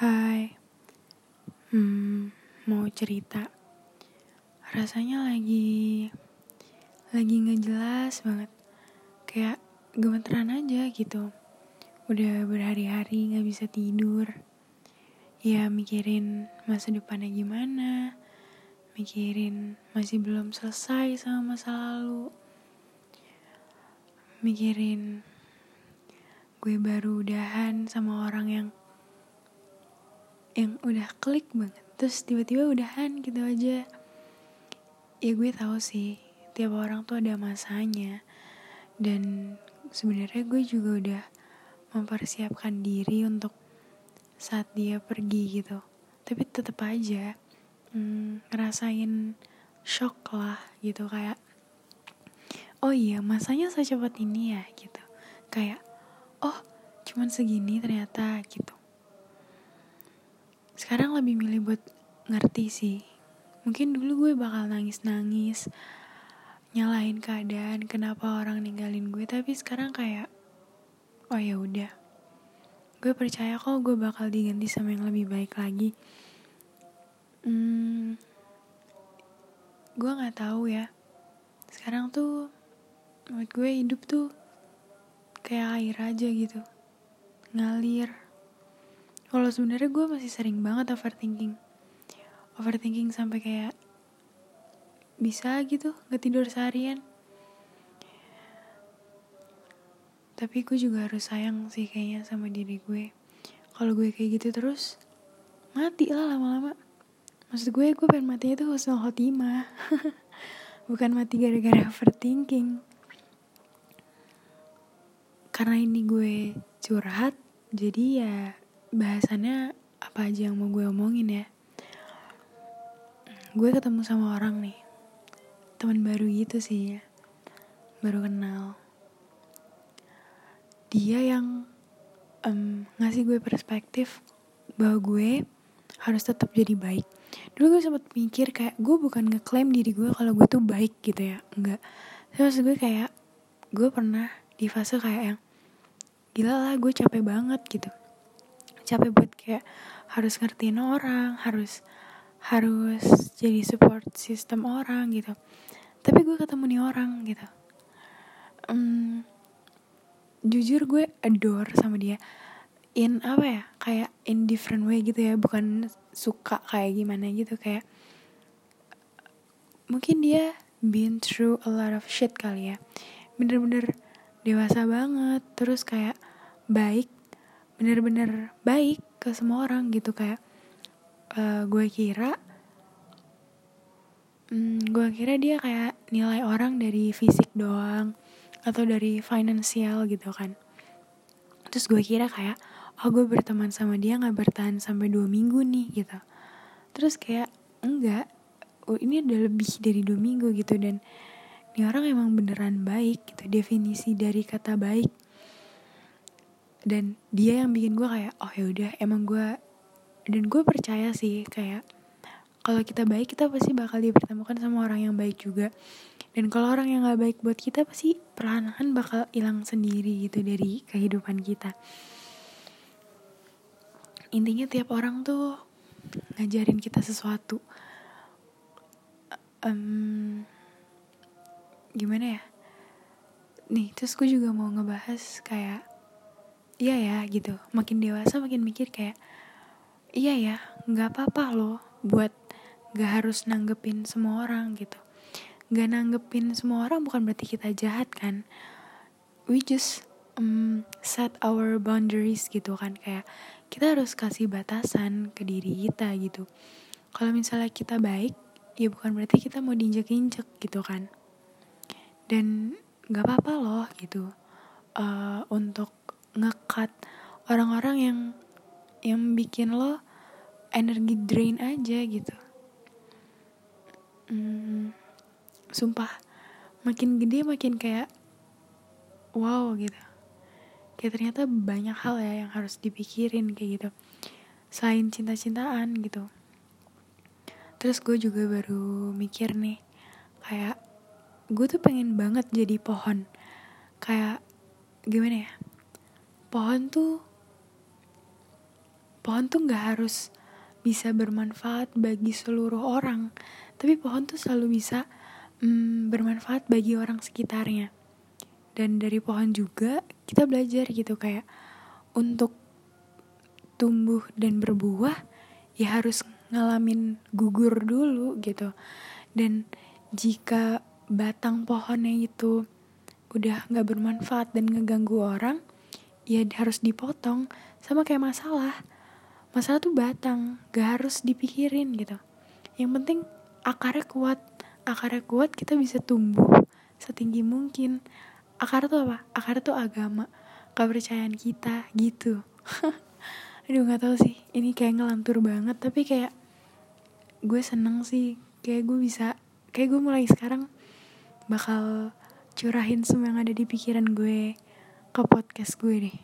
Hai, hmm, mau cerita. Rasanya lagi, lagi nggak jelas banget. Kayak gemeteran aja gitu. Udah berhari-hari nggak bisa tidur. Ya mikirin masa depannya gimana. Mikirin masih belum selesai sama masa lalu. Mikirin gue baru udahan sama orang yang yang udah klik banget. Terus tiba-tiba udahan gitu aja. Ya gue tahu sih tiap orang tuh ada masanya. Dan sebenarnya gue juga udah mempersiapkan diri untuk saat dia pergi gitu. Tapi tetap aja hmm, ngerasain shock lah gitu kayak oh iya masanya secepat ini ya gitu. Kayak oh cuman segini ternyata gitu sekarang lebih milih buat ngerti sih. Mungkin dulu gue bakal nangis-nangis nyalahin keadaan kenapa orang ninggalin gue tapi sekarang kayak oh ya udah. Gue percaya kok gue bakal diganti sama yang lebih baik lagi. Hmm, gue nggak tahu ya. Sekarang tuh buat gue hidup tuh kayak air aja gitu. Ngalir kalau sebenarnya gue masih sering banget overthinking. Overthinking sampai kayak bisa gitu gak tidur seharian. Tapi gue juga harus sayang sih kayaknya sama diri gue. Kalau gue kayak gitu terus mati lah lama-lama. Maksud gue gue pengen mati itu husnul khotimah. Bukan mati gara-gara overthinking. Karena ini gue curhat jadi ya bahasannya apa aja yang mau gue omongin ya? Gue ketemu sama orang nih teman baru gitu sih ya baru kenal. Dia yang um, ngasih gue perspektif bahwa gue harus tetap jadi baik. Dulu gue sempat mikir kayak gue bukan ngeklaim diri gue kalau gue tuh baik gitu ya enggak. Terus gue kayak gue pernah di fase kayak yang gila lah gue capek banget gitu capek buat kayak harus ngertiin orang harus harus jadi support system orang gitu. Tapi gue ketemu nih orang gitu. Um, jujur gue adore sama dia. In apa ya kayak in different way gitu ya bukan suka kayak gimana gitu kayak mungkin dia been through a lot of shit kali ya. Bener-bener dewasa banget terus kayak baik bener-bener baik ke semua orang gitu kayak uh, gue kira um, gue kira dia kayak nilai orang dari fisik doang atau dari finansial gitu kan. Terus gue kira kayak oh gue berteman sama dia nggak bertahan sampai dua minggu nih gitu. Terus kayak enggak oh, ini udah lebih dari dua minggu gitu dan ini orang emang beneran baik gitu definisi dari kata baik dan dia yang bikin gue kayak oh ya udah emang gue dan gue percaya sih kayak kalau kita baik kita pasti bakal dipertemukan sama orang yang baik juga. Dan kalau orang yang gak baik buat kita pasti perlahan-lahan bakal hilang sendiri gitu dari kehidupan kita. Intinya tiap orang tuh ngajarin kita sesuatu. Um, gimana ya? Nih terus gue juga mau ngebahas kayak iya ya gitu. Makin dewasa makin mikir kayak iya ya nggak apa-apa loh buat nggak harus nanggepin semua orang gitu. Nggak nanggepin semua orang bukan berarti kita jahat kan. We just um, set our boundaries gitu kan. Kayak kita harus kasih batasan ke diri kita gitu. Kalau misalnya kita baik ya bukan berarti kita mau diinjek-injek gitu kan. Dan nggak apa-apa loh gitu. Uh, untuk ngekat orang-orang yang yang bikin lo energi drain aja gitu. Hmm, sumpah makin gede makin kayak wow gitu. Kayak ternyata banyak hal ya yang harus dipikirin kayak gitu. Selain cinta-cintaan gitu. Terus gue juga baru mikir nih kayak gue tuh pengen banget jadi pohon. Kayak gimana ya pohon tuh pohon tuh nggak harus bisa bermanfaat bagi seluruh orang tapi pohon tuh selalu bisa mm, bermanfaat bagi orang sekitarnya. Dan dari pohon juga kita belajar gitu kayak untuk tumbuh dan berbuah ya harus ngalamin gugur dulu gitu. Dan jika batang pohonnya itu udah nggak bermanfaat dan ngeganggu orang ya harus dipotong sama kayak masalah. Masalah tuh batang gak harus dipikirin gitu. Yang penting akarnya kuat. Akarnya kuat kita bisa tumbuh setinggi mungkin. Akar tuh apa? Akar tuh agama kepercayaan kita gitu. Aduh nggak tahu sih. Ini kayak ngelantur banget tapi kayak gue seneng sih. Kayak gue bisa kayak gue mulai sekarang bakal curahin semua yang ada di pikiran gue ke podcast gue deh